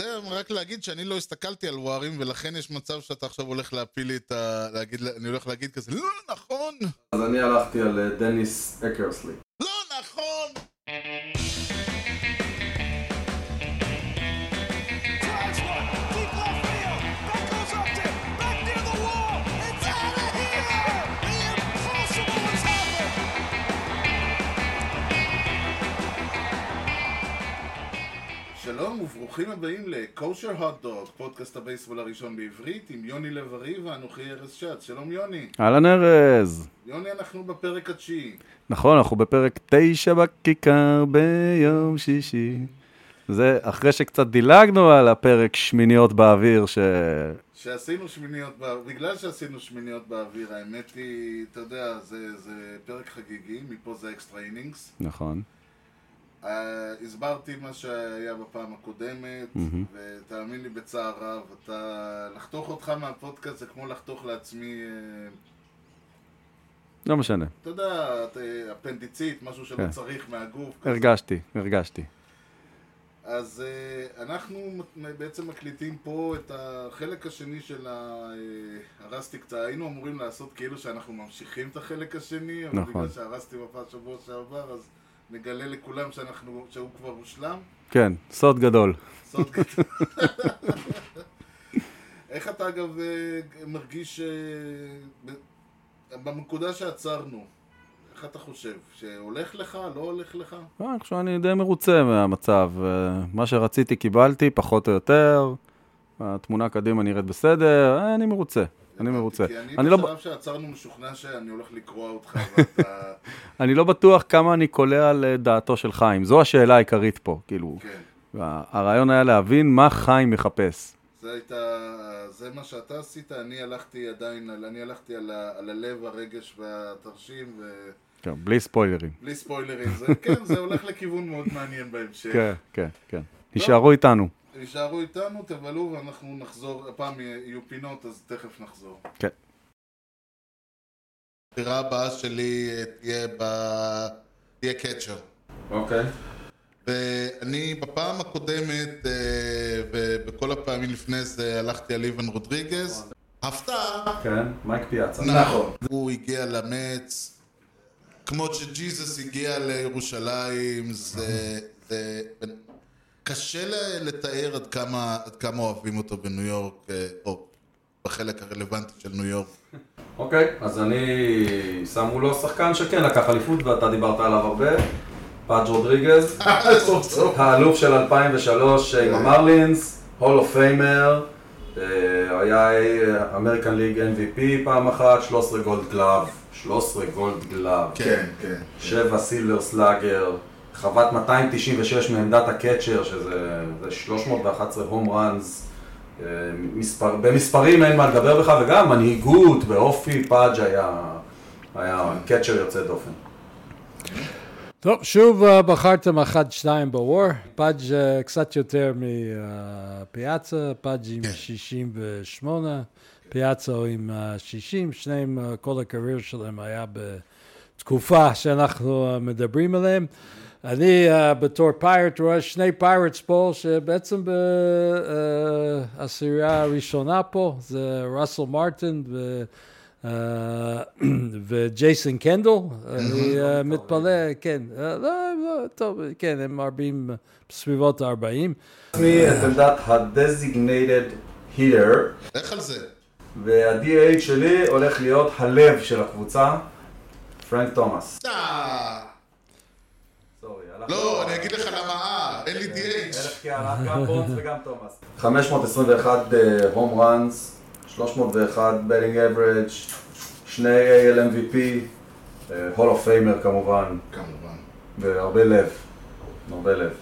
זה רק להגיד שאני לא הסתכלתי על ווארים, ולכן יש מצב שאתה עכשיו הולך להפיל לי את ה... להגיד, אני הולך להגיד כזה, לא נכון! אז אני הלכתי על אה, דניס אקרסלי. שלום וברוכים הבאים לקושר הוט דוג, פודקאסט הבייסבול הראשון בעברית, עם יוני לב-ארי ואנוכי ארז שץ. שלום יוני. אהלן ארז. יוני, אנחנו בפרק התשיעי. נכון, אנחנו בפרק תשע בכיכר ביום שישי. זה אחרי שקצת דילגנו על הפרק שמיניות באוויר, ש... שעשינו שמיניות באוויר, בגלל שעשינו שמיניות באוויר, האמת היא, אתה יודע, זה, זה פרק חגיגי, מפה זה extra innings. נכון. Uh, הסברתי מה שהיה בפעם הקודמת, ותאמין לי בצער רב, אתה... לחתוך אותך מהפודקאסט זה כמו לחתוך לעצמי, uh, לא משנה. אתה יודע, uh, אפנדיצית, משהו שלא כן. צריך מהגוף. כזה. הרגשתי, הרגשתי. אז uh, אנחנו בעצם מקליטים פה את החלק השני של ה... הרסתי קצת, היינו אמורים לעשות כאילו שאנחנו ממשיכים את החלק השני, אבל נכון. בגלל שהרסתי בפעם שבוע שעבר, אז נגלה לכולם שאנחנו, שהוא כבר הושלם. כן, סוד גדול. סוד גדול. איך אתה אגב אה, מרגיש אה, בנקודה שעצרנו? איך אתה חושב? שהולך לך? לא הולך לך? אה, אני חושב שאני די מרוצה מהמצב. מה שרציתי קיבלתי, פחות או יותר. התמונה קדימה נראית בסדר, אני מרוצה. אני מרוצה. כי אני, לא, בשלב שעצרנו משוכנע שאני הולך לקרוע אותך ואתה... אני לא בטוח כמה אני קולע על אה, של חיים. זו השאלה העיקרית פה. כאילו, כן. הרעיון היה להבין מה חיים מחפש. זה הייתה... זה מה שאתה עשית, אני הלכתי עדיין, אני הלכתי על, ה, על הלב, הרגש והתרשים ובלי כן, בלי ספוילרים. ספוילרים. זה, כן, זה הולך לכיוון מאוד מעניין בהמשך. כן, כן, כן. נשארו איתנו. תישארו איתנו, תבלו ואנחנו נחזור, הפעם יהיו פינות אז תכף נחזור. כן. הבחירה הבאה שלי אה, תהיה ב... תהיה קצ'ר. אוקיי. ואני בפעם הקודמת אה, ובכל הפעמים לפני זה הלכתי על איוון רודריגז. הפתעה, כן, מייק פיאצה. נכון. הוא הגיע למץ, כמו שג'יזוס הגיע לירושלים, זה... זה... קשה לתאר עד כמה, עד כמה אוהבים אותו בניו יורק, אה, או בחלק הרלוונטי של ניו יורק. אוקיי, אז אני... שמו לו שחקן שכן לקח אליפות ואתה דיברת עליו הרבה. פאג' רודריגז. האלוף של 2003 עם המרלינס, Hall of Famer, אה, היה American League MVP פעם אחת, 13 Gold Glove, 13 Gold Glove, כן, כן. 7 Silver Slugger, חבט 296 מעמדת ה catcher, שזה זה 311 home runs, מספר, במספרים אין מה לדבר בכלל, וגם מנהיגות באופי, פאג' היה, היה catcher יוצא דופן. טוב, שוב אה, בחרתם 1-2 ב WAR, פאג' אה, קצת יותר מפיאצה, פאג' עם 68, פיאצה עם אה, 60, שניהם, אה, כל ה career שלהם היה בתקופה שאנחנו מדברים עליהם. אני אה, בתור Pirate רואה שני Pirates פה, שבעצם בעשירייה הראשונה פה, זה ראסל מרטין. אה, וג'ייסון קנדל, אני אה, מתפלא, כן, אה, לא, לא, טוב, כן, הם מרבים בסביבות ה-40. עצמי את עמדת ה-designated hitter, איך על זה? וה-DH שלי הולך להיות הלב של הקבוצה, פרנק תומאס. אה, לא, אני אגיד לך למה אה, אין לי DH. גם בונדס וגם תומאס. 521 home runs, 301 batting average, שני AL MVP, Hall of Famer כמובן, כמובן. והרבה לב. הרבה לב.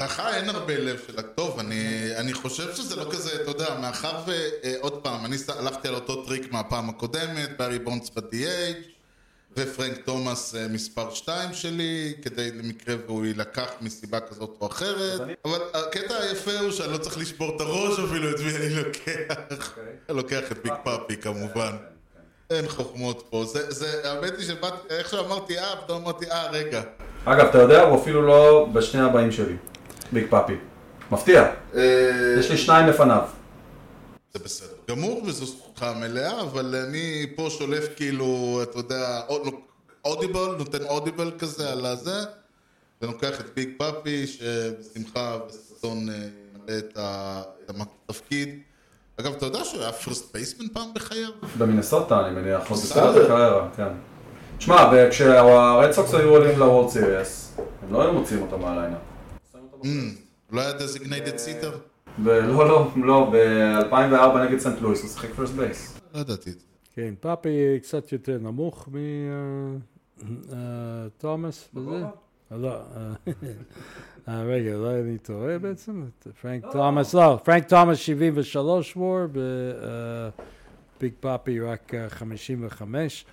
לך אין הרבה לב שלה. טוב, אני, אני חושב שזה לא כזה, אתה יודע, מאחר ועוד פעם, אני הלכתי על אותו טריק מהפעם הקודמת, בארי בונדס ב- DH, ופרנק תומאס אה, מספר 2 שלי, כדי למקרה והוא יילקח מסיבה כזאת או אחרת. אבל הקטע היפה הוא שאני לא צריך לשבור את הראש אפילו את מי אני לוקח. אני לוקח את ביג פאפי כמובן. אין חוכמות פה. זה, זה, האמת היא שבאתי, איך שאמרתי אה, פתאום אמרתי אה, רגע. אגב, אתה יודע, הוא אפילו לא בשני הבאים שלי, ביג פאפי. מפתיע. אה, יש לי שניים לפניו. זה בסדר גמור, וזו זכותך המלאה, אבל אני פה שולף כאילו, אתה יודע, audible, נותן audible כזה על הזה, ולוקח את ביג פאפי, שבשמחה וששון אה, ימלא את התפקיד. אגב, אתה יודע שהוא היה first baseman פעם בחייו? במינסוטה, אני מניח, עוד בסדר. בתחילת הקריירה, כן. שמע, כשהרד סוקס היו עולים ל World Series, הם לא היו מוציאים אותם מה lineup. Mm, לא היה designated hitter? ולא, לא, לא, ב-2004 נגד סנט לואיס הוא שיחק first base. לא ידעתי את זה. כן, פאפי קצת יותר נמוך מתומאס וזה. אה, לא, אה, אה, רגע, אולי אני טועה בעצם? פרנק תומאס, לא, פרנק תומאס 73 וור, וביג פאפי רק אה, 55.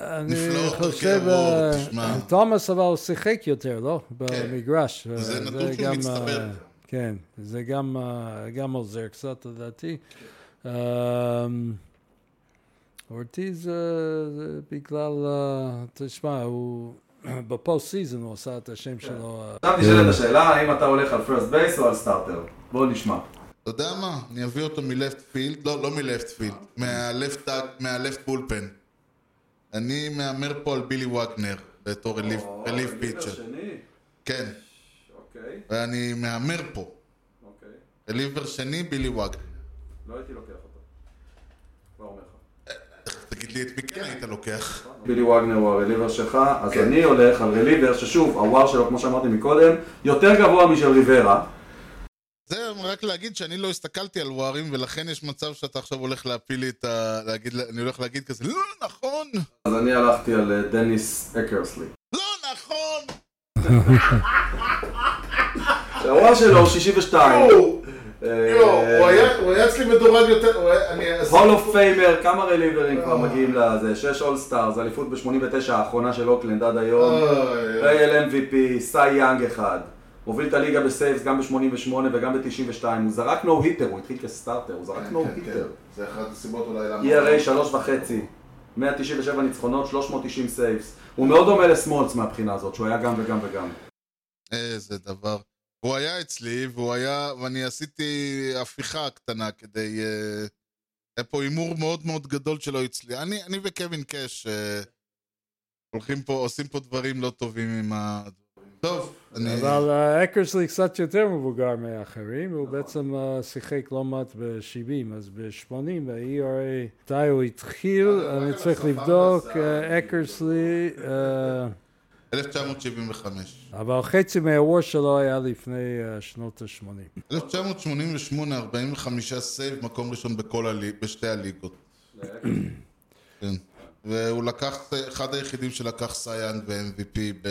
אני נפלאות חושב, אה, תשמע. תומאס אבל הוא שיחק יותר, לא? במגרש. זה אה, נתון שהוא גם, מצטבר. אה, כן, זה גם, גם עוזר קצת לדעתי. אמ, אורטיז זה בגלל, תשמע, הוא ב postseason הוא עשה את השם שלו. עכשיו נשאלת השאלה, האם אתה הולך על first base או על starter? בואו נשמע. אתה יודע מה? אני אביא אותו מ left field, לא, לא מ left field, מה left bullpen. אני מהמר פה על בילי וגנר, בתור relief pitcher. כן, אוקיי, ואני מהמר פה. אוקיי. reliever שני, בילי וגנר. לא הייתי לוקח אותו. כבר אומר לך. תגיד לי את מי כן היית לוקח. בילי וגנר הוא הרליבר שלך, אז אני הולך על רליבר ששוב, הוואר שלו, כמו שאמרתי מקודם, יותר גבוה משל ריברה. זה רק להגיד שאני לא הסתכלתי על ווארים, ולכן יש מצב שאתה עכשיו הולך להפיל לי את ה... להגיד, אני הולך להגיד כזה, לא נכון! אז אני הלכתי על אה, דניס אקרסלי. לא נכון! שה WAR שלו הוא 62. הוא היה אצלי מדורג יותר, Hall of Famer, כמה relieverים כבר מגיעים לזה? 6 All-Stars, אליפות ב-89 האחרונה של אוקלנד עד היום. AL MVP, Cy Young אחד. הוביל את הליגה ב saves גם ב-88 וגם ב-92. הוא זרק no-hitter, הוא התחיל כ starter, הוא זרק no-hitter. זה אחת הסיבות אולי למה... ERA שלוש וחצי. 197 ניצחונות, 390 saves. הוא מאוד דומה לסמולץ מהבחינה הזאת, שהוא היה גם וגם וגם. איזה דבר. הוא היה אצלי, והוא היה, ואני עשיתי הפיכה קטנה כדי... אה, היה פה הימור מאוד מאוד גדול שלו אצלי. אני, אני וקווין קאש אה, הולכים פה, עושים פה דברים לא טובים עם ה... טוב, אני... אבל אה, אקרסלי קצת יותר מבוגר מאחרים, הוא בעצם אה, שיחק לא מעט ב-70, אז ב-80, ה-ERA, מתי הוא התחיל, אני צריך לבדוק, אה, אקרסלי, אה, 1975. אבל חצי מהוור שלו היה לפני אה, שנות ה-80. 1988, 45 סייב, מקום ראשון. בשתי הליגות. כן. והוא לקח, אחד היחידים שלקח סייאנג ו-MVP ב...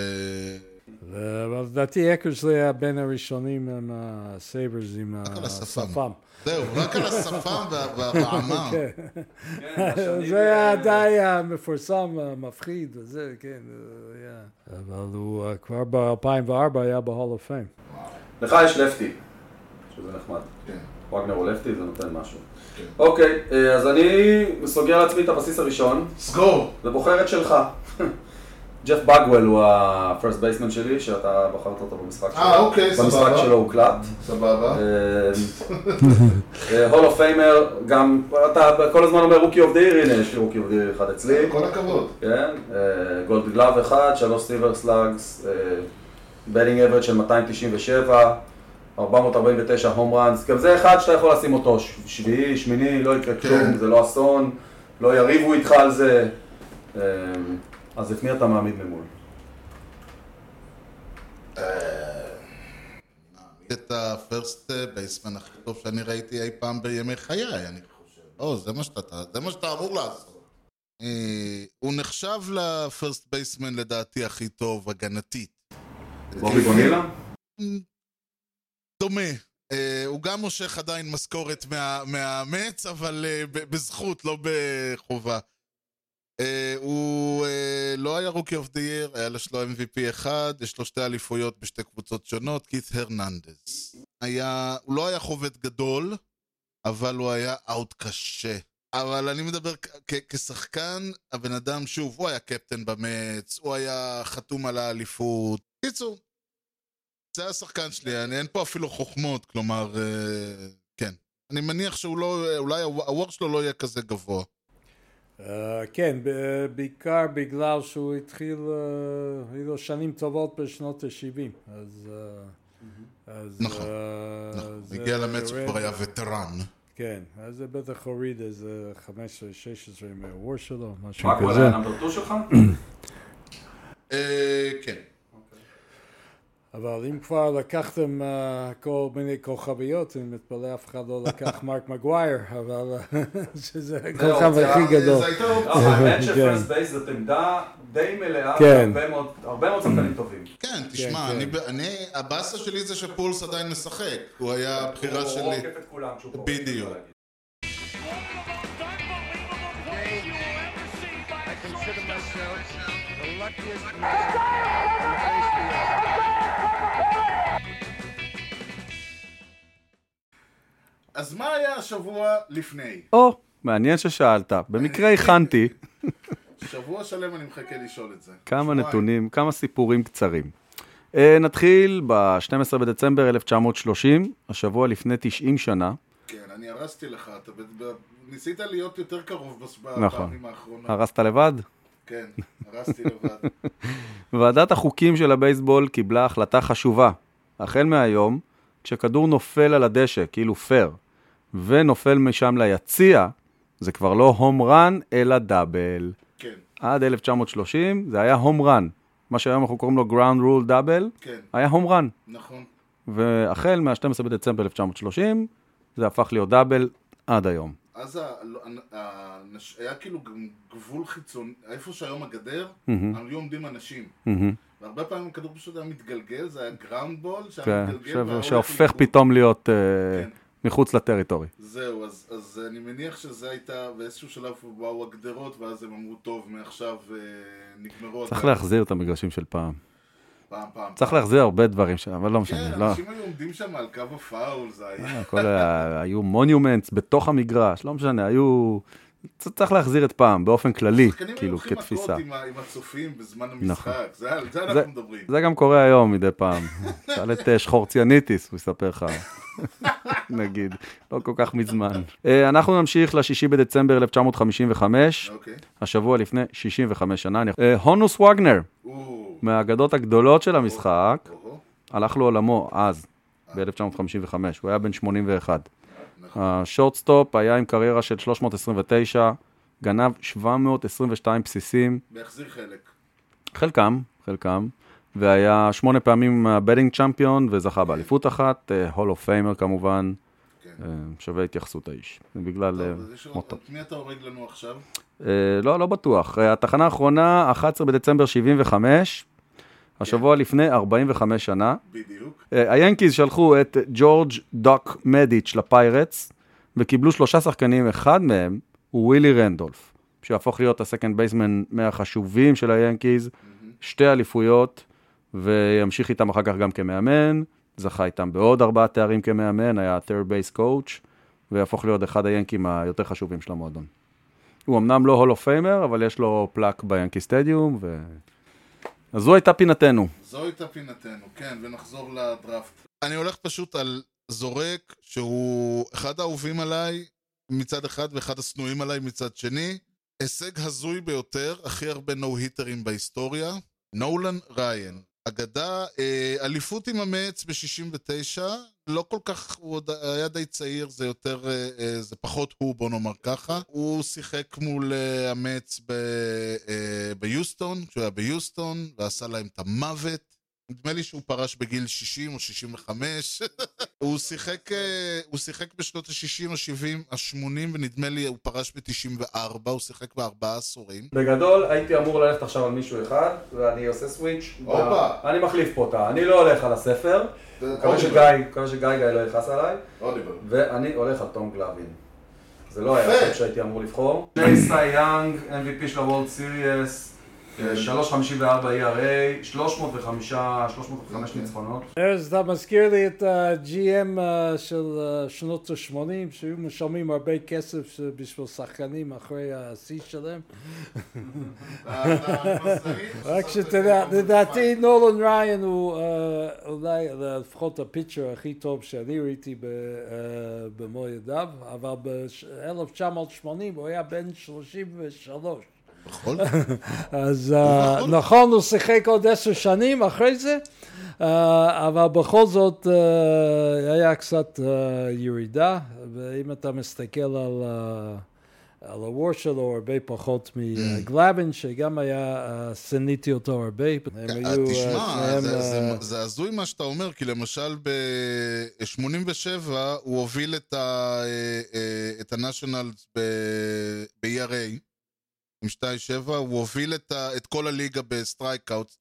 אבל לדעתי אקרסלי היה בין הראשונים עם הסייברס, עם השפם. זהו, רק על השפם וה- וה- והעמר. כן. זה היה די המפורסם, המפחיד, וזה, כן, הוא היה. אבל הוא אה, כבר ב-2004 היה ב Hall of Fame. לך יש lefty, שזה נחמד. כן. וגנר הוא lefty, זה נותן משהו. אוקיי, אה, אז אני סוגר לעצמי את הבסיס הראשון, סגור! ובוחר את שלך. ג'ף בגוול הוא ה first baseman שלי, שאתה בחרת אותו במשחק שלו. אה, אוקיי, במשחק סבבה. שלו הוקלט. סבבה. Hall of Famer, גם, אתה כל הזמן אומר Rookie of the Year, הנה יש לי Rookie of the Year אחד אצלי. כל הכבוד. כן, Gold Glove אחד, שלוש Silver Sluggers, batting average של 297, 449 home runs, גם זה אחד שאתה יכול לשים אותו שביעי, שמיני, לא יקרה כן. כלום, זה לא אסון, לא יריבו איתך על זה, אה, אז את מי אתה מעמיד ממול? את ה first baseman הכי טוב שאני ראיתי אי פעם בימי חיי, אני חושב. או, זה מה שאתה, זה מה שאתה אמור לעשות. אה, הוא נחשב ל first baseman לדעתי הכי טוב הגנתית. בובי בונילה? דומה. אה, הוא גם מושך עדיין משכורת מה- מהמץ, אבל אה, בזכות, לא בחובה. אה, הוא אה, לא היה Rookie of the Year, היה לו MVP אחד, יש לו שתי אליפויות בשתי קבוצות שונות, קית' הרננדז. היה, הוא לא היה חובט גדול, אבל הוא היה אאוט קשה. אבל אני מדבר כשחקן, הבן אדם, שוב, הוא היה קפטן במץ, הוא היה חתום על האליפות. קיצור, זה השחקן שלי, אני, אין פה אפילו חוכמות, כלומר, אה, כן. אני מניח שהוא לא, אולי הוואר שלו לא יהיה כזה גבוה. אה, כן, ב- בעיקר בגלל שהוא התחיל, אה, היו לו שנים טובות בשנות ה-70, אז... אה, אז, נכון, נכון. זה הגיע למץ וכבר היה וטרן. כן, אז זה בטח הוריד איזה 15-16 מה WAR שלו, משהו מה כבר כזה. היה number 2 שלך? כן. אבל אם כבר לקחתם אה, כל מיני כוכביות, אני מתפלא אף אחד לא לקח מרק מגווייר, אבל אה, שזה הכוכב הכי גדול. זה הייתה אופציה. האמת כן. ש first base זאת עמדה די מלאה, כן. הרבה מאוד שחקנים טובים. כן, תשמע, כן. אני, ב- אני, הבאסה שלי זה שפולס עדיין משחק. הוא היה הבחירה הוא שלי. עוקף את כולם כשהוא פורש, בדיוק. consider myself the luckiest אז מה היה השבוע לפני? או, מעניין ששאלת. במקרה הכנתי שבוע שלם אני מחכה לשאול את זה. כמה. נתונים, כמה סיפורים קצרים. אה, נתחיל ב-12 בדצמבר 1930, השבוע לפני 90 שנה, כן, אני הרסתי לך, אתה ניסית להיות יותר קרוב בס- נכון. בפעמים האחרונות. הרסת לבד? כן, הרסתי לבד. ועדת החוקים של הבייסבול קיבלה החלטה חשובה. החל מהיום, כשכדור נופל על הדשא, כאילו פייר, ונופל משם ליציע, זה כבר לא home run, אלא double. כן, עד 1930 זה היה home run. מה שהיום אנחנו קוראים לו ground rule double, היה home run. נכון. והחל מה-12 בדצמבר 1930, זה הפך להיות double עד היום. אז לא- ה- האנש- היה כאילו גבול חיצוני, איפה שהיום הגדר, מהמם. היו עומדים אנשים. מהמם. והרבה פעמים הכדור פשוט היה מתגלגל, זה היה ground ball, שהיה כן, מתגלגל שהופך. פתאום להיות אה, כן. מחוץ ל territory. זהו, אז, אז אני מניח שזה הייתה, באיזשהו שלב באו הגדרות, ואז הם אמרו, טוב, מעכשיו אה, נגמרו צריך הגדרות." להחזיר את המגרשים של פעם. פעם, פעם. צריך. להחזיר הרבה דברים שם, אבל לא משנה. כן. אנשים היו עומדים שם על קו הפאול, זה היה... אה, היו monuments בתוך המגרש, לא משנה, היו... צריך להחזיר את פעם, באופן כללי, שחקנים היו כאילו, לוקחים כתפיסה. מכות עם הצופים בזמן נכון. המשחק, זה על זה זה- אנחנו מדברים. זה גם קורה היום מדי פעם. שאל את אה, שחורציאניטיס, הוא יספר לך, נגיד, לא כל כך מזמן. אה, אנחנו נמשיך ל-6 בדצמבר 1955, אוקיי. השבוע לפני 65 שנה. אה, הונוס וגנר, מהאגדות הגדולות של המשחק, הלך לעולמו אז, ב-1955, הוא היה בן 81. נכון. השורטסטופ היה עם קריירה של 329, גנב 722 בסיסים, בהחזיר חלק. חלקם, חלקם, והיה שמונה פעמים batting champion וזכה באליפות אחת, Hall of Famer כמובן, כן. אה, שווה התייחסות האיש, בגלל אה, מותו. את מי אתה הורג לנו עכשיו? אה, לא, לא בטוח. התחנה האחרונה, 11 בדצמבר 75, השבוע לפני 45 שנה. בדיוק. היאנקיז שלחו את ג'ורג' דוק מדיץ' לפיירטס, וקיבלו שלושה שחקנים, אחד מהם הוא ווילי רנדולף, שיהפוך להיות ה second baseman מהחשובים של היאנקיז, שתי אליפויות, וימשיך איתם אחר כך גם כמאמן, זכה איתם בעוד ארבעה תארים כמאמן, היה third base coach, ויהפוך להיות אחד היאנקים היותר חשובים של המועדון. הוא אמנם לא Hall of Famer, אבל יש לו plaque ביאנקי סטדיום, ו... אז זו הייתה פינתנו. זו הייתה פינתנו, כן, ונחזור לדראפט. אני הולך פשוט על זורק, שהוא אחד האהובים עליי מצד אחד, ואחד השנואים עליי מצד שני. הישג הזוי ביותר, הכי הרבה נו-היטרים בהיסטוריה. נולן ריין. אגדה, אה, אליפות עם המץ ב-69, לא כל כך, הוא עוד היה די צעיר, זה יותר, אה, אה, זה פחות הוא, בוא נאמר ככה. הוא שיחק מול המץ ביוסטון, כשהוא היה ביוסטון, ועשה להם את המוות. נדמה לי שהוא פרש בגיל 60 או 65. הוא שיחק, אה, הוא שיחק בשנות ה-60, ה-70, ה-80, ונדמה לי הוא פרש ב-94, הוא שיחק בארבעה עשורים. בגדול, הייתי אמור ללכת עכשיו על מישהו אחד, ואני עושה סוויץ'. הופה. אני מחליף פה אותה, אני לא הולך על הספר. מקווה שגיא, מקווה שגיא גיא לא יכעס עליי. ואני הולך על תום גלאבין. זה לא היה. השם שהייתי אמור לבחור. שני סי יאנג, MVP של הוולד סיריאס, אה, 3.54 ERA, 305, 305 ניצחונות. אז אתה מזכיר לי את ה-GM אה, של אה, שנות ה-80, שהיו משלמים הרבה כסף בשביל שחקנים אחרי השיא שלהם. רק שתדע, לדעתי נולן ריין הוא אה, אולי לפחות הפיצ'ר הכי טוב שאני ראיתי ב- אה, במו ידיו, אבל ב-1980 הוא היה בן 33. בכל אז אה, נכון, הוא שיחק עוד עשר שנים אחרי זה, אה, אבל בכל זאת אה, היה קצת ירידה, ואם אתה מסתכל על... על הוור שלו הרבה פחות מגלאבין, שגם היה, שנאתי אותו הרבה. תשמע, זה- הזוי מה שאתה אומר, כי למשל ב-87 הוא הוביל את ה- את ה-Nationals ב-ERA עם 2.7, הוא הוביל את ה- את כל הליגה ב strikeout.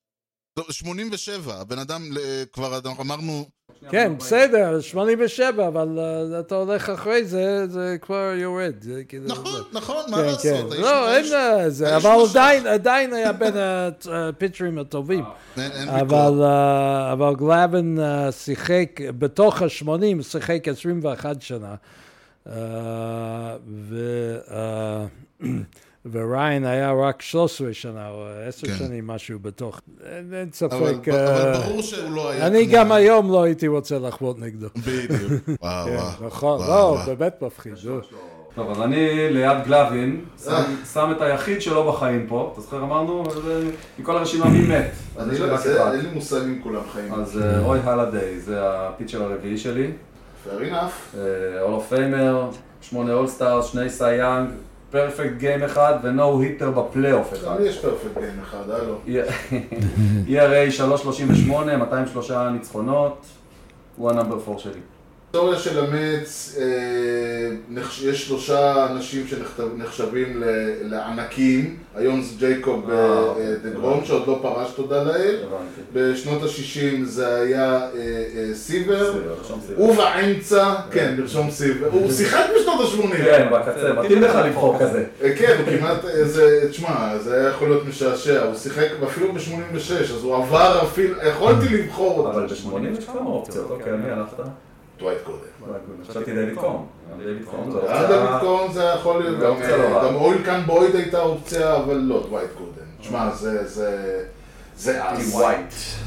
87, הבן אדם אה, כבר אמרנו, כן, בסדר, 87, אבל אה, אתה הולך אחרי זה, זה כבר יורד. זה כאילו נכון, זה. נכון, מה כן, לעשות? כן. לא, אין אה, זה, אבל. עדיין, עדיין היה בין הפיצ'רים הטובים. אין אין. אבל, אה, אבל גלאבין אה, שיחק, בתוך ה-80 שיחק 21 שנה. אה, ו- אה, וריין היה רק 13 שנה, או 10 כן. שנים, משהו בתוך. אין אין אבל ספק. אבל אה, ברור שהוא לא היה... אני כמו- גם היום לא הייתי רוצה לחוות נגדו. בדיוק. וואו, כן, וואו. נכון, וואו, לא, וואו. באמת מפחיד. לא. טוב, אז אני ליד גלווין, שם- שם את היחיד שלו בחיים פה, אתה זוכר אמרנו? אז, אה, מכל הרשימה מי מת? אז יש לי מושג אם כולם חיים. אז אה, רוי הלדיי, זה ה pitcher הרביעי שלי. fair enough. Hall of Famer, שמונה all-stars, שני Cy Young, perfect game אחד ו no-hitter בפלייאוף אחד. גם לי יש perfect game אחד, הלו. ERA 338, 203 ניצחונות, הוא ה number 4 שלי. ההיסטוריה של המץ, אה, יש שלושה אנשים שנחשבים לענקים, היום זה ג'ייקוב אה, אה, אוקיי. דה גרום שעוד לא פרש תודה לאל. בשנות ה-60 זה היה סיבר. ובאמצע, כן, לרשום סיבר, הוא שיחק בשנות ה-80. כן, בקצה, מתאים לך לבחור כזה. כן, הוא כמעט, זה, תשמע, זה היה יכול להיות משעשע, הוא שיחק אפילו ב-86, אז הוא עבר אפילו, יכולתי לבחור אותו. אבל ב-80 יש כמה אופציות, אוקיי, מי הלכת? טווייט קודם. חשבתי דיוויד קום. דיוויד קום זה היה אופציה... דוד קורן זה יכול להיות, זה גם, אופציה לא. גם אויל קאן בויד הייתה אופציה, אבל לא, דווייט גורדן. תשמע, זה, זה, זה אס.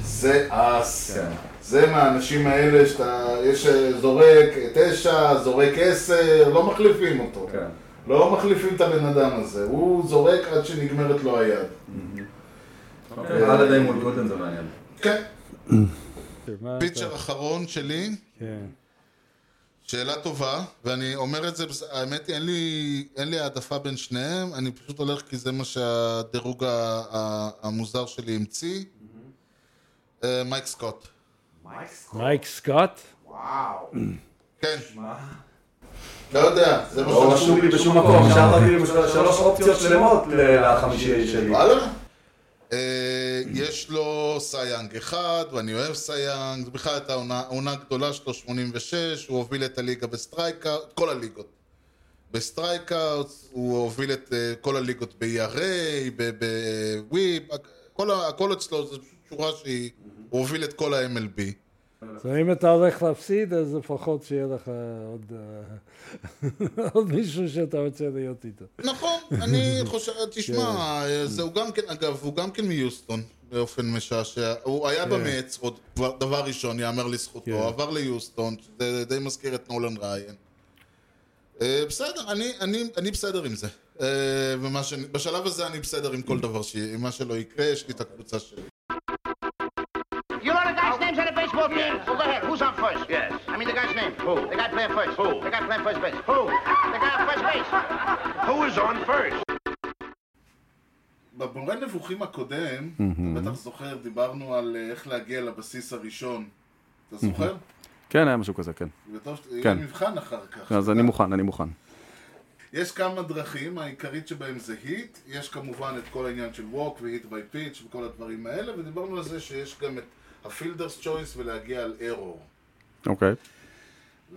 זה אס. כן. זה מהאנשים האלה שאתה, יש אה, זורק תשע, זורק עשר, לא מחליפים אותו. כן. לא מחליפים את הבן אדם הזה, הוא זורק עד שנגמרת לו היד. אוקיי, הלדיי מול גודן זה מעניין. כן. פיצ'ר אחרון שלי, כן. שאלה טובה, ואני אומר את זה, האמת היא, אין לי, אין לי העדפה בין שניהם, אני פשוט הולך כי זה מה שהדירוג ה- ה- המוזר שלי המציא. אה, מייק סקוט. מייק סקוט? כן. לא יודע, זה מה לא רשום לי בשום מקום, השארת לי שלוש אופציות שלמות לחמישי שלי. וואלה. אה, יש לו Cy Young אחד, ואני אוהב Cy Young, בכלל הייתה עונה- גדולה שלו, 86, הוא הוביל את הליגה ב strikeout, כל הליגות. ב strikeout, הוא הוביל את אה, כל הליגות ב-ERA, ב WHIP, הכל אצלו, זו שורה שהיא, הוא הוביל את כל ה-MLB. אז אם אתה הולך להפסיד, אז לפחות שיהיה לך עוד, אה, עוד מישהו שאתה רוצה להיות איתו. נכון, אני חושב, תשמע, זהו גם כן, אגב, הוא גם כן מיוסטון באופן משעשע. הוא היה במץ, עוד דבר ראשון, יאמר לזכותו, כן. עבר ליוסטון, זה די מזכיר את נולן ראיין. אה, בסדר, אני- אני אני בסדר עם זה. אה, ומה ש- בשלב הזה אני בסדר עם כל דבר עם מה שלא יקרה, יש לי את הקבוצה שלי. Names on the baseball team? Well, go ahead. Who's on first? Yes. I mean the guy's name. Who? The guy playing first. Who? The guy playing first base. Who? The guy on first base. Who is on first? במורה נבוכים הקודם, אתה בטח זוכר, דיברנו על אה, איך להגיע לבסיס הראשון. אתה זוכר? כן, היה משהו כזה, כן. וטוב, יהיה כן. מבחן אחר כך. אז אני מוכן, אני מוכן. יש כמה דרכים, העיקרית שבהם זה hit, יש כמובן את כל העניין של walk ו hit by pitch וכל הדברים האלה, ודיברנו על זה שיש גם את ה fielder's choice ולהגיע על ארור. אוקיי.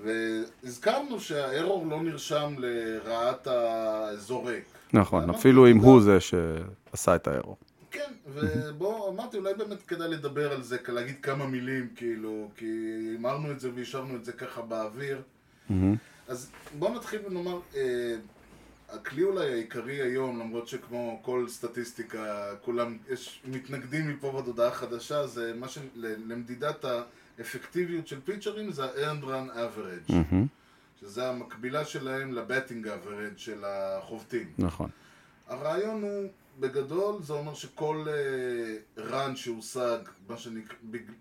והזכרנו שהארור לא נרשם לרעת הזורק. נכון? אפילו אם הוא זה שעשה את ה error. כן, ובוא, אמרתי, אולי באמת כדאי לדבר על זה, להגיד כמה מילים, כאילו, כי אמרנו את זה והשארנו את זה ככה באוויר. אז בואו נתחיל ונאמר, אה, הכלי אולי העיקרי היום, למרות שכמו כל סטטיסטיקה, כולם, יש מתנגדים מפה ועד הודעה חדשה, זה מה ש... ל- למדידת האפקטיביות של פיצ'רים, זה ה-earned run average, שזה המקבילה שלהם לבטינג average של החובטים. נכון. הרעיון הוא, בגדול, זה אומר שכל uh, run שהושג, מה שנקרא, בג-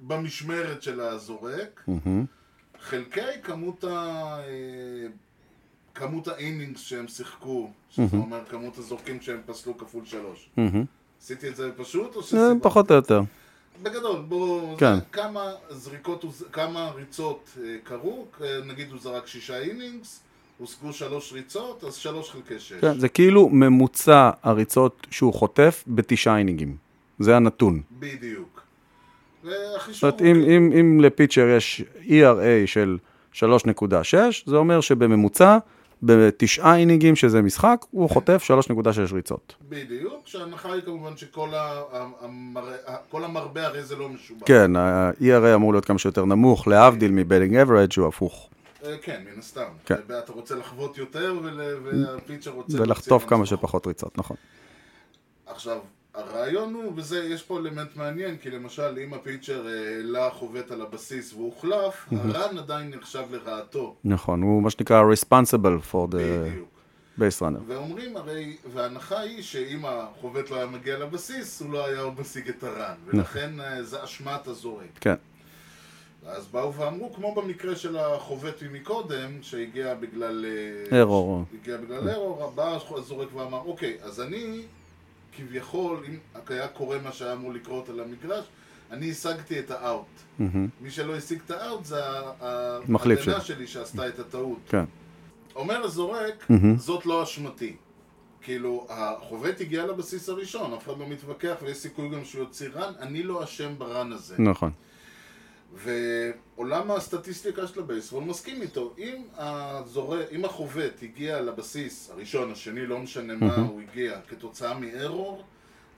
במשמרת של הזורק, מהמם. חלקי כמות ה... אה, כמות ה innings שהם שיחקו, שזה אומר כמות הזורקים שהם פסלו כפול שלוש. עשיתי את זה פשוט או זה שסיבוב? פחות או יותר. בגדול, בואו... כן. כמה זריקות, כמה ריצות אה, קרו, אה, נגיד הוא זרק שישה innings, הושגו שלוש ריצות, אז שלוש חלקי שש. כן, זה כאילו ממוצע הריצות שהוא חוטף בתשעה אינינגים. זה הנתון. בדיוק. זאת אומרת, אם, אם, אם לפיצ'ר יש ERA של 3.6, זה אומר שבממוצע, בתשעה אינינגים שזה משחק, הוא חוטף 3.6 ריצות. בדיוק, שההנחה היא כמובן שכל ה- ה- המראה- ה- כל המרבה הרי זה לא משובח. כן, ה-ERA אמור להיות כמה שיותר נמוך, להבדיל מבדינג אברד שהוא הפוך. אה, כן, מן הסתם. כן. אתה רוצה לחוות יותר והפיצ'ר רוצה... ולחטוף כמה. שפחות ריצות, נכון. עכשיו, הרעיון הוא, וזה, יש פה אלמנט מעניין, כי למשל, אם הפיצ'ר אה, העלה חובט על הבסיס והוחלף, הרן עדיין נחשב לרעתו. נכון, הוא מה שנקרא responsible for the בדיוק. base runner. ואומרים הרי, וההנחה היא שאם החובט לא היה מגיע לבסיס, הוא לא היה משיג את הרן. נכון. ולכן אה, זה אשמת הזורק. כן, אז באו ואמרו, כמו במקרה של החובט מקודם, שהגיע בגלל... אה, ארור. הגיע בגלל ארור, בא הזורק ואמר, אוקיי, אז אני, כביכול, אם היה קורה מה שהיה אמור לקרות על המגרש, אני השגתי את האאוט. מי שלא השיג את האאוט זה ההגנה שלי. שלי שעשתה את הטעות. כן. אומר הזורק, זאת לא אשמתי. כאילו, החובט הגיע לבסיס הראשון, אף אחד לא מתווכח, ויש סיכוי גם שהוא יוציא רן, אני לא אשם ברן הזה. נכון. ועולם הסטטיסטיקה של הבייסבול מסכים איתו. אם, הזור... אם החובט הגיע לבסיס הראשון, השני, לא משנה מה הוא הגיע, כתוצאה מארור,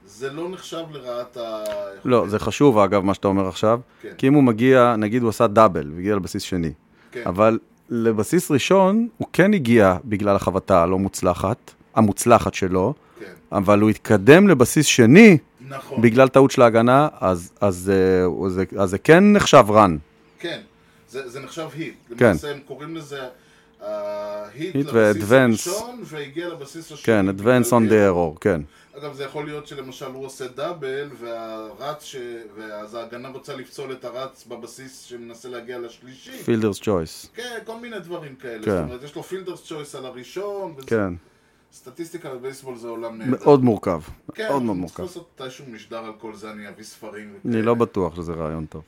זה לא נחשב לרעת ה... לא, זה חשוב אגב, מה שאתה אומר עכשיו, כן. כי אם הוא מגיע, נגיד הוא עשה דאבל, והגיע לבסיס שני, כן. אבל לבסיס ראשון הוא כן הגיע בגלל החבטה הלא מוצלחת, המוצלחת שלו, כן, אבל הוא התקדם לבסיס שני נכון. בגלל טעות של ההגנה, אז, אז, אה, זה, אז זה כן נחשב run. כן, זה, זה נחשב hit. כן. למעשה הם קוראים לזה ה hit לבסיס ו-advance. הראשון, והגיע לבסיס השני. כן, advance on the error. error, כן. אגב, זה יכול להיות שלמשל הוא עושה double, והרץ, ש... ואז ההגנה רוצה לפסול את הרץ בבסיס שמנסה להגיע לשלישי. fielder's choice. כן, כל מיני דברים כאלה. כן. זאת אומרת, יש לו fielder's choice על הראשון. וזה... כן, סטטיסטיקה בבייסבול זה עולם נהדר. מאוד מורכב, כן, מאוד מאוד מורכב. צריך לעשות מתישהו משדר על כל זה, אני אביא ספרים. אני. לא בטוח שזה רעיון טוב.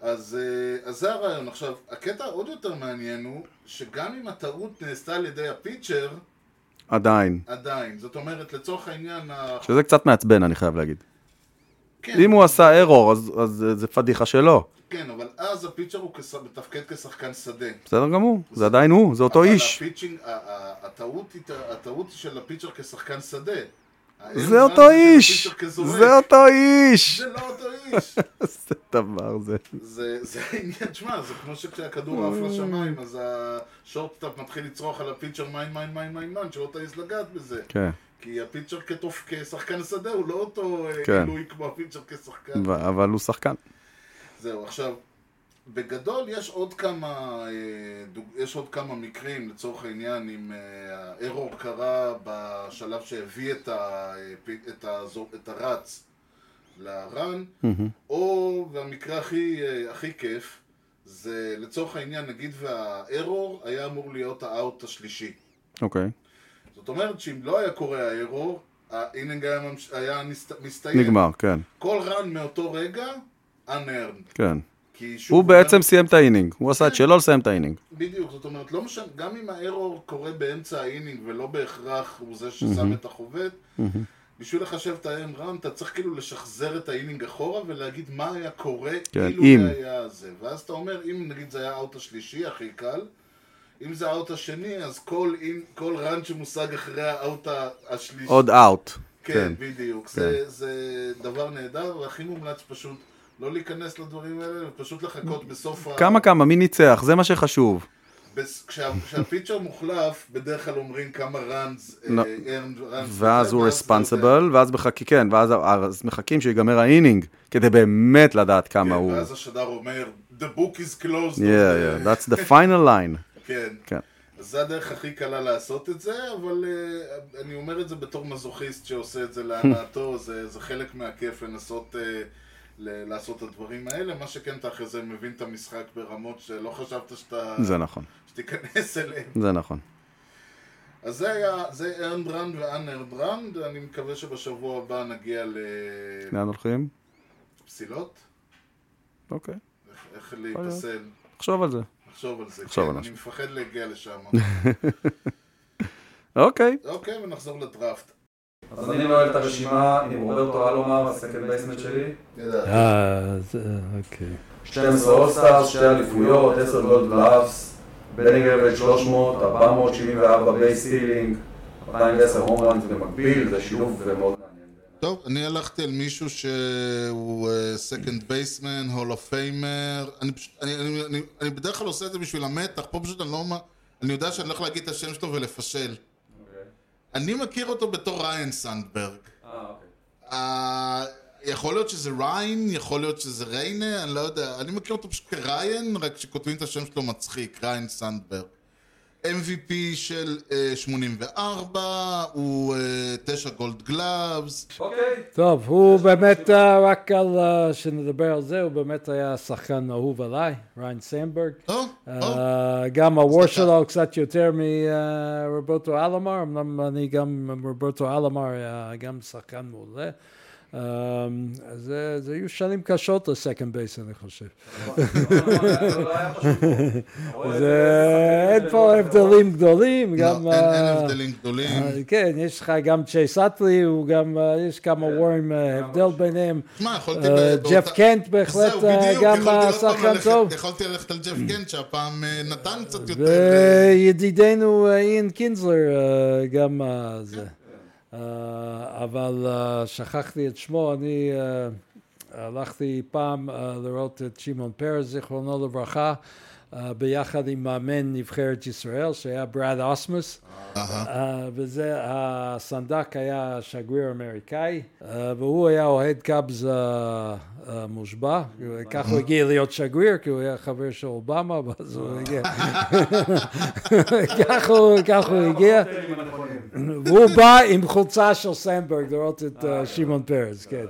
אז, אה, אז זה הרעיון. עכשיו, הקטע עוד יותר מעניין הוא, שגם אם הטעות נעשתה על ידי הפיצ'ר, עדיין. עדיין. זאת אומרת, לצורך העניין... שזה קצת מעצבן, אני חייב להגיד. כן, אם הוא עשה error, אז, אז זה פדיחה שלו. כן, אבל אז הפיצ'ר הוא כס... מתפקד כשחקן שדה. בסדר גמור, זה עדיין הוא, זה אותו אבל איש. ה pitching, ה- ה- הטעות היא- הטעות של ה pitcher כשחקן שדה. זה אותו איש! זה אותו איש! זה לא אותו איש. איזה דבר זה. זה זה העניין, תשמע, זה כמו שכשהכדור עף לשמיים, אז ה shortstop מתחיל לצרוח על ה pitcher mine mine mine mine mine, שלא תעז לגעת בזה. כן, כי ה pitcher כשחקן שדה הוא לא אותו אה, כן. כמו ה pitcher כשחקן. אבל הוא שחקן. זהו, עכשיו, בגדול יש עוד כמה, אה. יש עוד כמה מקרים, לצורך העניין, אם אה, הארור קרה בשלב שהביא את, ה... אה, את, הזו... את הרץ ל run, או, והמקרה הכי, אה, הכי כיף, זה לצורך העניין, נגיד והארור היה אמור להיות ה out השלישי. אוקיי. זאת אומרת שאם לא היה קורה ה error, ה inning היה, ממש... היה נסת... מסתיים. נגמר, כן, כל run מאותו רגע, unearned. כן. הוא בעצם סיים את ה inning, הוא עשה את שלו לסיים את ה inning. בדיוק, זאת אומרת, לא משנה, גם אם הארור קורה באמצע ה inning ולא בהכרח הוא זה ששם את החובט, בשביל לחשב את האם run, אתה צריך כאילו לשחזר את ה inning אחורה ולהגיד מה היה קורה כן, אילו אם. זה היה זה. ואז אתה אומר, אם נגיד זה היה ה out השלישי, הכי קל, אם זה ה out השני, אז כל, אין, כל run שמושג אחרי האוט השלישי, עוד אאוט. כן, כן. בדיוק. זה- זה דבר נהדר, והכי מומלץ פשוט לא להיכנס לדברים האלה, ופשוט לחכות בסוף ה... כמה כמה, מי ניצח? זה מה שחשוב. כשה pitcher מוחלף, בדרך כלל אומרים כמה runs, לא. runs, ואז הוא responsible, ואז מחכים, כן, ואז אז מחכים שיגמר ה inning, כדי באמת לדעת כמה הוא... ואז השדר אומר, The book is closed. Yeah, yeah, that's the final line. כן. כן. אז זה הדרך הכי קלה לעשות את זה, אבל uh, אני אומר את זה בתור מזוכיסט שעושה את זה להנאתו, זה, זה חלק מהכיף לנסות uh, ל- לעשות את הדברים האלה, מה שכן אתה אחרי זה מבין את המשחק ברמות שלא חשבת שאתה... זה נכון, שתיכנס אליהם. זה נכון. אז זה היה, זה ארנד רנד אני מקווה שבשבוע הבא נגיע לאן הולכים? לפסילות, אוקיי, איך, איך להיפסל, נחשוב על זה. נחשוב על זה, כן, על אני זה. מפחד להגיע לשם. אוקיי, אוקיי, ונחזור לדראפט. אז אני נועל את הרשימה עם רוברטו אלומר, ה second baseman שלי. אה, זה- אוקיי. 12 All-Stars, שתי אליפויות, 10 Gold Gloves, batting average 300, 474 base stealing, 210 home runs במקביל, זה שילוב מאוד מעניין. טוב, אני הלכתי על מישהו שהוא second baseman, Hall of Famer. אני, פשוט- אני, אני, אני, אני בדרך כלל עושה את זה בשביל המתח, פה פשוט אני לא... אני יודע שאני הולך להגיד את השם שלו ולפשל. אני מכיר אותו בתור ריין סנדברג. אה, אוקיי. אה, יכול להיות שזה ריין, יכול להיות שזה ריינה, אני לא יודע. אני מכיר אותו פשוט כריין, רק שכותבים את השם שלו מצחיק, ריין סנדברג. MVP של אה, 84, הוא אה, 9 Gold Gloves. אוקיי. טוב, הוא באמת, אה, רק על, אה, שנדבר על זה, הוא באמת היה שחקן אהוב עליי, ריין סנדברג. או. אה, גם ה WAR שלו קצת יותר מרוברטו אלמר, אמנם אני גם, רוברטו אלמר היה גם שחקן מעולה. אז זה זה היו שנים קשות ל second base, אני חושב. זה- אין פה הבדלים גדולים, גם... לא, אין, אין אה, הבדלים גדולים. אה, כן, יש לך גם צ'ייס אטלי, הוא גם, אה, יש כמה וורים, אה, הבדל ביניהם. תשמע, יכולתי... אה, ג'ף קנט בהחלט גם שחקן טוב. יכולתי ללכת על ג'ף קנט, שהפעם נתן קצת יותר... וידידנו איין קינזלר גם זה. אה, אבל אה, שכחתי את שמו, אני אה, הלכתי פעם לראות את שמעון פרס, זיכרונו לברכה, ביחד עם מאמן נבחרת ישראל, שהיה ברד אוסמוס. אה, וזה, הסנדק היה שגריר אמריקאי, אה, והוא היה אוהד קאבס אה, אה, מושבע, ככה הוא הגיע להיות שגריר, כי הוא היה חבר של אובמה, ואז הוא הגיע. ככה הוא- הגיע, והוא בא עם חולצה של סנדברג לראות את אה, שמעון פרס, כן.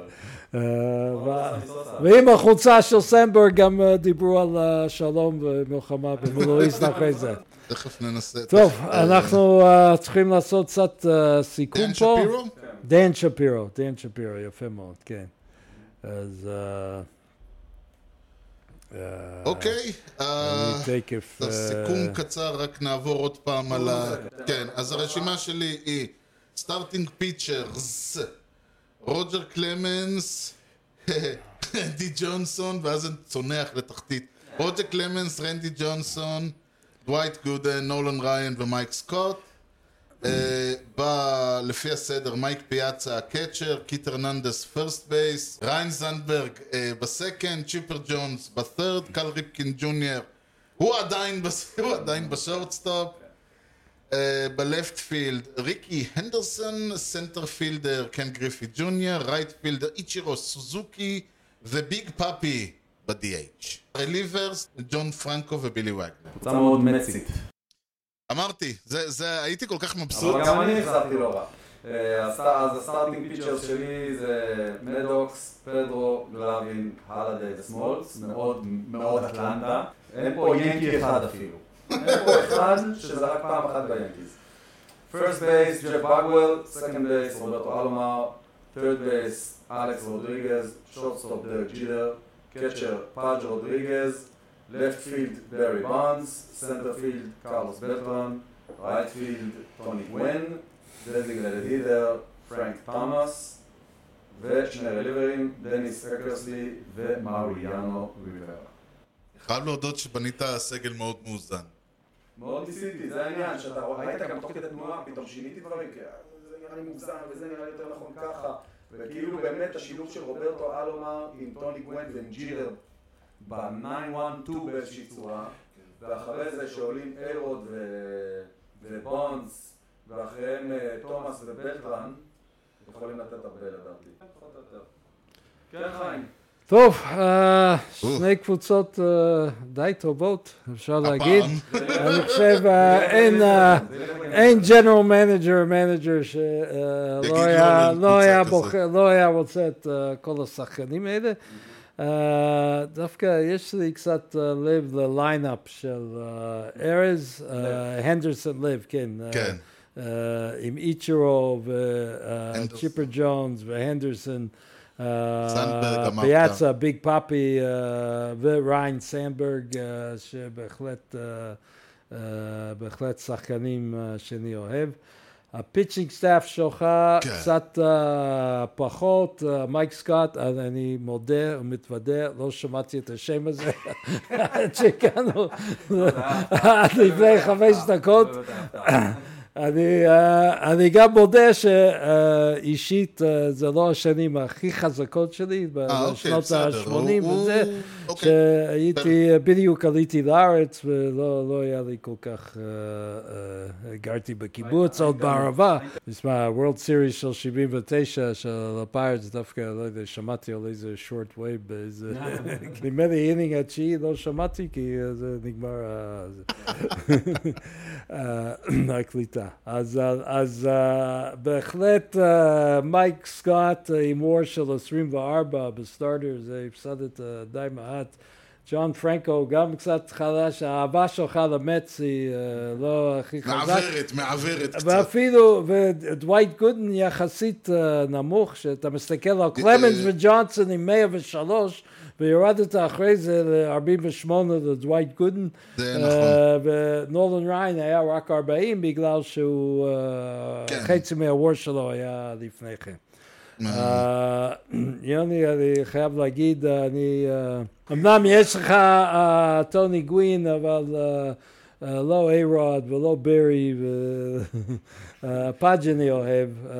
אה, ועם החולצה של סנדברג גם אה, דיברו על אה, שלום ומלחמה במילואיסט אחרי זה. תכף ננסה. טוב, אה, אנחנו uh, צריכים לעשות קצת uh, סיכום דן פה. שפירו? דן שפירו, דן שפירו, יפה מאוד, כן. אז... Uh, אוקיי. אה, סיכום קצר, רק נעבור עוד פעם על ה... כן, אז הרשימה שלי היא starting pitchers, רוג'ר קלמנס, רנדי ג'ונסון, ואז זה צונח לתחתית. רוג'ר קלמנס, רנדי ג'ונסון, דווייט גודן, נולן ריין ומייק סקוט. אה, בא לפי הסדר מייק פיאצה ה catcher, קיט הרננדס first base, ריין זנדברג אה, ב second, צ'יפר ג'ונס ב third, קל ריפקין ג'וניור. הוא עדיין ב shortstop. אה, ב left field, ריקי הנדרסון, center fielder, קן גריפי ג'וניור, right fielder, איצ'ירו סוזוקי וביג פאפי ב-DH. relievers, ג'ון פרנקו ובילי וגנר. קבוצה מאוד מצית. אמרתי, זה, זה, הייתי כל כך מבסוט. אבל גם אני נחשפתי לא רע. אה, אז ה starting pitchers שלי זה מדוקס, פדרו, גלאבין, הלאדי וסמולץ, מאוד מאוד אטלנטה. אין פה ינקי אחד אפילו. אין פה אחד שזה רק פעם אחת ביאנקיז. first base, ג'ף בגוול, second base, רוברטו אלומר, third base, אלכס רודריגז, shortstop דרק ג'ידר, catcher פאג' רודריגז, left field ברי בונס, center field קרלוס בלטרן, right field טוני גווין, designated hitter פרנק תומאס, ושני רליברים, דניס אקרסלי ומריאנו ריברה. חייב להודות שבנית סגל מאוד מאוזן. מאוד ניסיתי, זה העניין, שאתה ראית גם תוך כדי תנועה, פתאום שיניתי דברים, כי זה נראה לי מוגזם, וזה נראה לי יותר נכון ככה. וכאילו באמת השילוב של רוברטו אלומר עם טוני גווין ועם ג'ילר ב-912 באיזושהי צורה, ואחרי זה שעולים איירוד ו- ובונדס, ואחריהם אה, תומאס ובלטרן, יכולים לתת הרבה לדעתי. יותר. כן, חיים. טוב, אה, שני קבוצות אה, די טובות, אפשר להגיד. אני חושב, אה, אין, general manager, manager שלא היה, רוצה את כל השחקנים האלה. דווקא יש לי קצת לב ל lineup של ארז, הנדרסון לב, כן. כן. עם איצ'רו. וצ'יפר ג'ונס והנדרסון. אה, סנדברג אמרת. פיאצה, ביג פאפי אה, וריין סנדברג, אה, שבהחלט בהחלט שחקנים שאני אוהב. ה pitching staff שלך כן. קצת אה, פחות, מייק סקוט, אז אני מודה ומתוודה, לא שמעתי את השם הזה עד שהגענו עד לפני חמש דקות. אני, אה, אני גם מודה שאישית אה, זה לא השנים הכי חזקות שלי, אה, אוקיי, בשנות בסדר. ה-80 הוא- וזה, אוקיי. שהייתי, בדיוק עליתי לארץ ולא לא היה לי כל כך, אה, אה, גרתי בקיבוץ, עוד בערבה. תשמע, ה-World Series של 79 של הפיירטס, דווקא, לא יודע, שמעתי על איזה short wave באיזה, נדמה לי inning התשיעי, לא שמעתי כי אה, זה נגמר ה- זה. אה, הקליטה. אז, אה, אז אה, בהחלט אה, מייק סקוט אה, WAR של 24 ב starter, זה הפסדת אה, די מעט. ג'ון פרנקו גם קצת חלש, האהבה שלך למטס היא אה, לא הכי חזק. מעוורת, מעוורת קצת. ואפילו, ודווייט גודן יחסית אה, נמוך, שאתה מסתכל על קלמנס וג'ונסון עם 103, ויורדת אחרי זה ל-48 לדווייט גודן. זה אה, ונולן ריין היה רק 40 בגלל שהוא, אה, כן. חצי מהוור שלו היה לפני כן. אה, יוני, אני חייב להגיד, אני... אה, אמנם יש לך אה, טוני גווין, אבל לא איירוד ולא ברי, ופאג' אני אוהב. אה,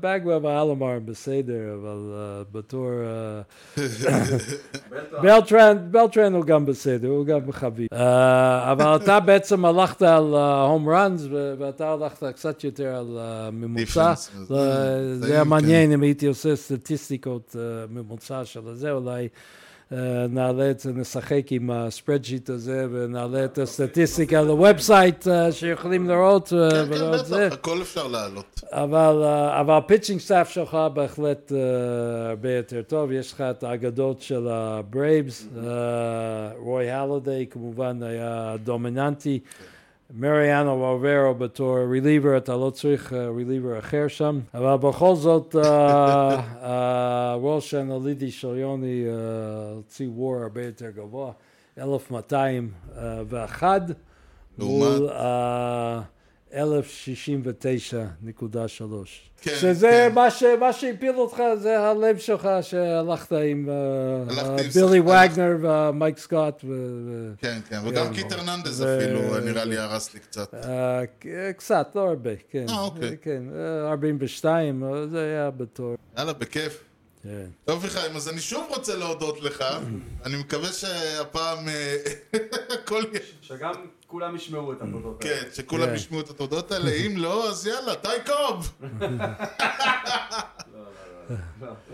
בגוול ואלומר בסדר, אבל אה, בתור... אה, בלטרן, בלטרן הוא גם בסדר, הוא גם חביב. אה, אבל אתה בעצם הלכת על home runs, ואתה הלכת קצת יותר על. Defense, לא, זה- היה כן. מעניין אם הייתי עושה סטטיסטיקות אה, ממוצע של זה, אולי אה, נעלה את זה, נשחק עם ה spreadsheet הזה ונעלה את הסטטיסטיקה ל website אה, שיכולים לראות אה, כן, כן, ולראות את זה. בטח, הכל אפשר לעלות. אבל, אה, אבל ה pitching staff שלך בהחלט אה, הרבה יותר טוב, יש לך את האגדות של הברייבס, רוי הלודי כמובן היה דומיננטי, מריאנו ווברו בתור רליבר, אתה לא צריך רליבר אחר שם, אבל בכל זאת אה, הראש האנליטי של יוני אה, הוציא וור הרבה יותר גבוה, 1201 מול לעומת? אה, 1069.3. כן, שזה כן. מה, ש, מה שהפיל אותך, זה הלב שלך שהלכת עם אה, בילי. וגנר ומייק סקוט. ו, ו, כן, כן, וגם כן. קיט הרננדז ו- אפילו, נראה לי הרס לי קצת. אה, קצת, לא הרבה, כן. אה, אוקיי. כן, אה, 42, אה, זה היה בתור. יאללה, בכיף. כן. טוב חיים, אז אני שוב רוצה להודות לך. אני מקווה שהפעם אה, הכל יהיה... שגם כולם ישמעו את התודות כן, שכולם כן. ישמעו את התודות האלה, אם לא, אז יאללה, טיי קוב!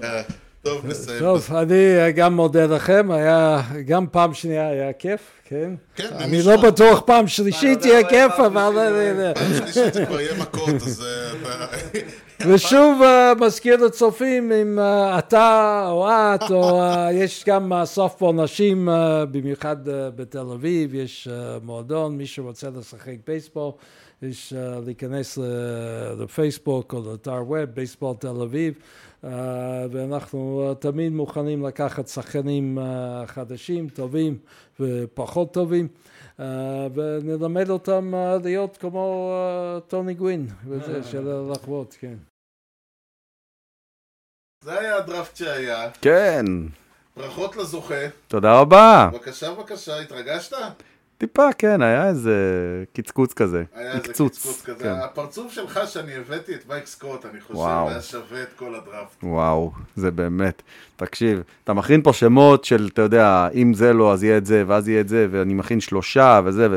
אה, טוב, נסיים. טוב, אני אה, גם מודה לכם, היה, גם פעם שנייה היה כיף, כן? כן, אני ומשם. לא בטוח פעם שלישית יהיה לא כיף, אבל... אה, אה, פעם שלישית זה כבר יהיה מכות, אז אה. ושוב uh, מזכיר לצופים אם uh, אתה או את, או uh, יש גם סופטבול נשים, במיוחד בתל אביב, יש מועדון, מי שרוצה לשחק בייסבול, יש להיכנס לפייסבוק או לאתר ווב, בייסבול תל אביב, ואנחנו תמיד מוכנים לקחת שחקנים חדשים, טובים ופחות טובים. Uh, ונלמד אותם uh, להיות כמו uh, טוני גווין, וזה של לחוות, כן. זה היה הדראפט שהיה. כן, ברכות לזוכה. תודה רבה. בבקשה, בבקשה, התרגשת? טיפה, כן, היה איזה קצקוץ כזה. היה איזה קצקוץ כזה. כן. הפרצוף שלך שאני הבאתי את מייק סקוט, אני חושב, וואו. היה שווה את כל הדראפט. וואו, זה באמת. תקשיב, אתה מכין פה שמות של, אתה יודע, אם זה לא, אז יהיה את זה, ואז יהיה את זה, ואני מכין שלושה, וזה, ו...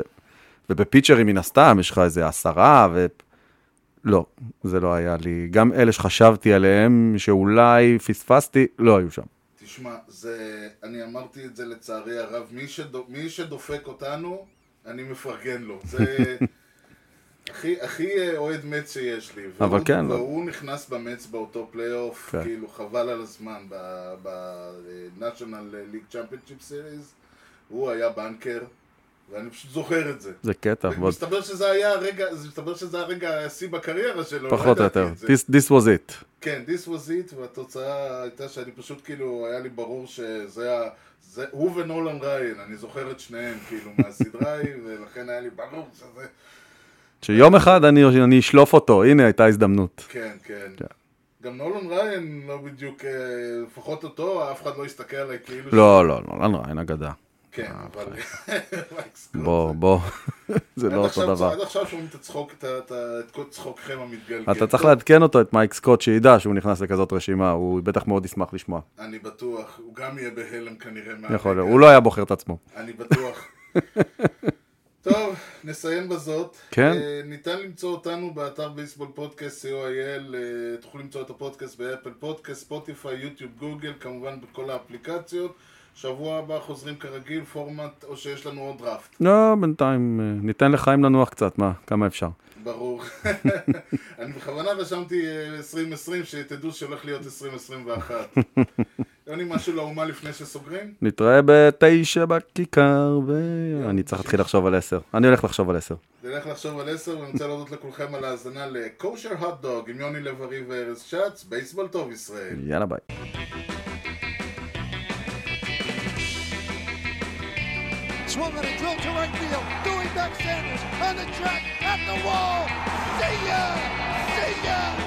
ובפיצ'רים מן הסתם, יש לך איזה עשרה, ו... לא, זה לא היה לי. גם אלה שחשבתי עליהם, שאולי פספסתי, לא היו שם. תשמע, זה, אני אמרתי את זה לצערי הרב, מי, שדו, מי שדופק אותנו, אני מפרגן לו. זה הכי, הכי אה, אוהד מצ שיש לי. אבל והוא, כן, והוא נכנס במץ באותו פלייאוף, כן. כאילו חבל על הזמן, ב-National League Championship Series, הוא היה בנקר, ואני פשוט זוכר את זה. זה קטע, מסתבר שזה היה הרגע, מסתבר שזה הרגע השיא בקריירה שלו. לא פחות או יותר. This, this was it. כן, this was it, והתוצאה הייתה שאני פשוט כאילו, היה לי ברור שזה ה... זה, הוא ונולן ריין, אני זוכר את שניהם כאילו מהסדרה ההיא, ולכן היה לי ברור שזה... שיום אחד אני, אני אשלוף אותו, הנה הייתה הזדמנות. כן, כן. כן. גם נולן ריין לא בדיוק, אה, לפחות אותו, אף אחד לא הסתכל עליי כאילו... לא, לא, לא, לא, אין אגדה. כן, אבל... מייק סקוט בוא, בוא, זה לא אותו דבר. עד עכשיו שומעים את הצחוק, את כל צחוקכם המתגלגל. אתה צריך טוב, לעדכן אותו, את מייק סקוט, שידע שהוא נכנס לכזאת רשימה, הוא בטח מאוד ישמח לשמוע. אני בטוח, הוא גם יהיה בהלם כנראה. יכול להיות. הוא לא היה בוחר את עצמו. אני בטוח. טוב, נסיים בזאת. כן. אה, ניתן למצוא אותנו באתר בייסבול פודקאסט co.il, אה, תוכלו למצוא את הפודקאסט באפל פודקאסט, ספוטיפיי, יוטיוב, גוגל, כמובן בכל האפליקציות. שבוע הבא חוזרים כרגיל, פורמט, או שיש לנו עוד דראפט. לא, בינתיים, אה, ניתן לחיים לנוח קצת, מה, כמה אפשר. ברור. אני בכוונה רשמתי אה, 2020, שתדעו שהולך להיות 2021. יוני, משהו לאומה לפני שסוגרים? נתראה בתשע בכיכר, ואני צריך להתחיל לחשוב על עשר. אני הולך לחשוב על עשר. נלך לחשוב על עשר, ואני רוצה להודות לכולכם על ההאזנה לקושר הוט דוג עם יוני לב-ארי וארז שץ, בייסבול טוב ישראל. יאללה ביי. Swung on a drill to right field. Doing back Sanders on the track at the wall. See ya! See ya!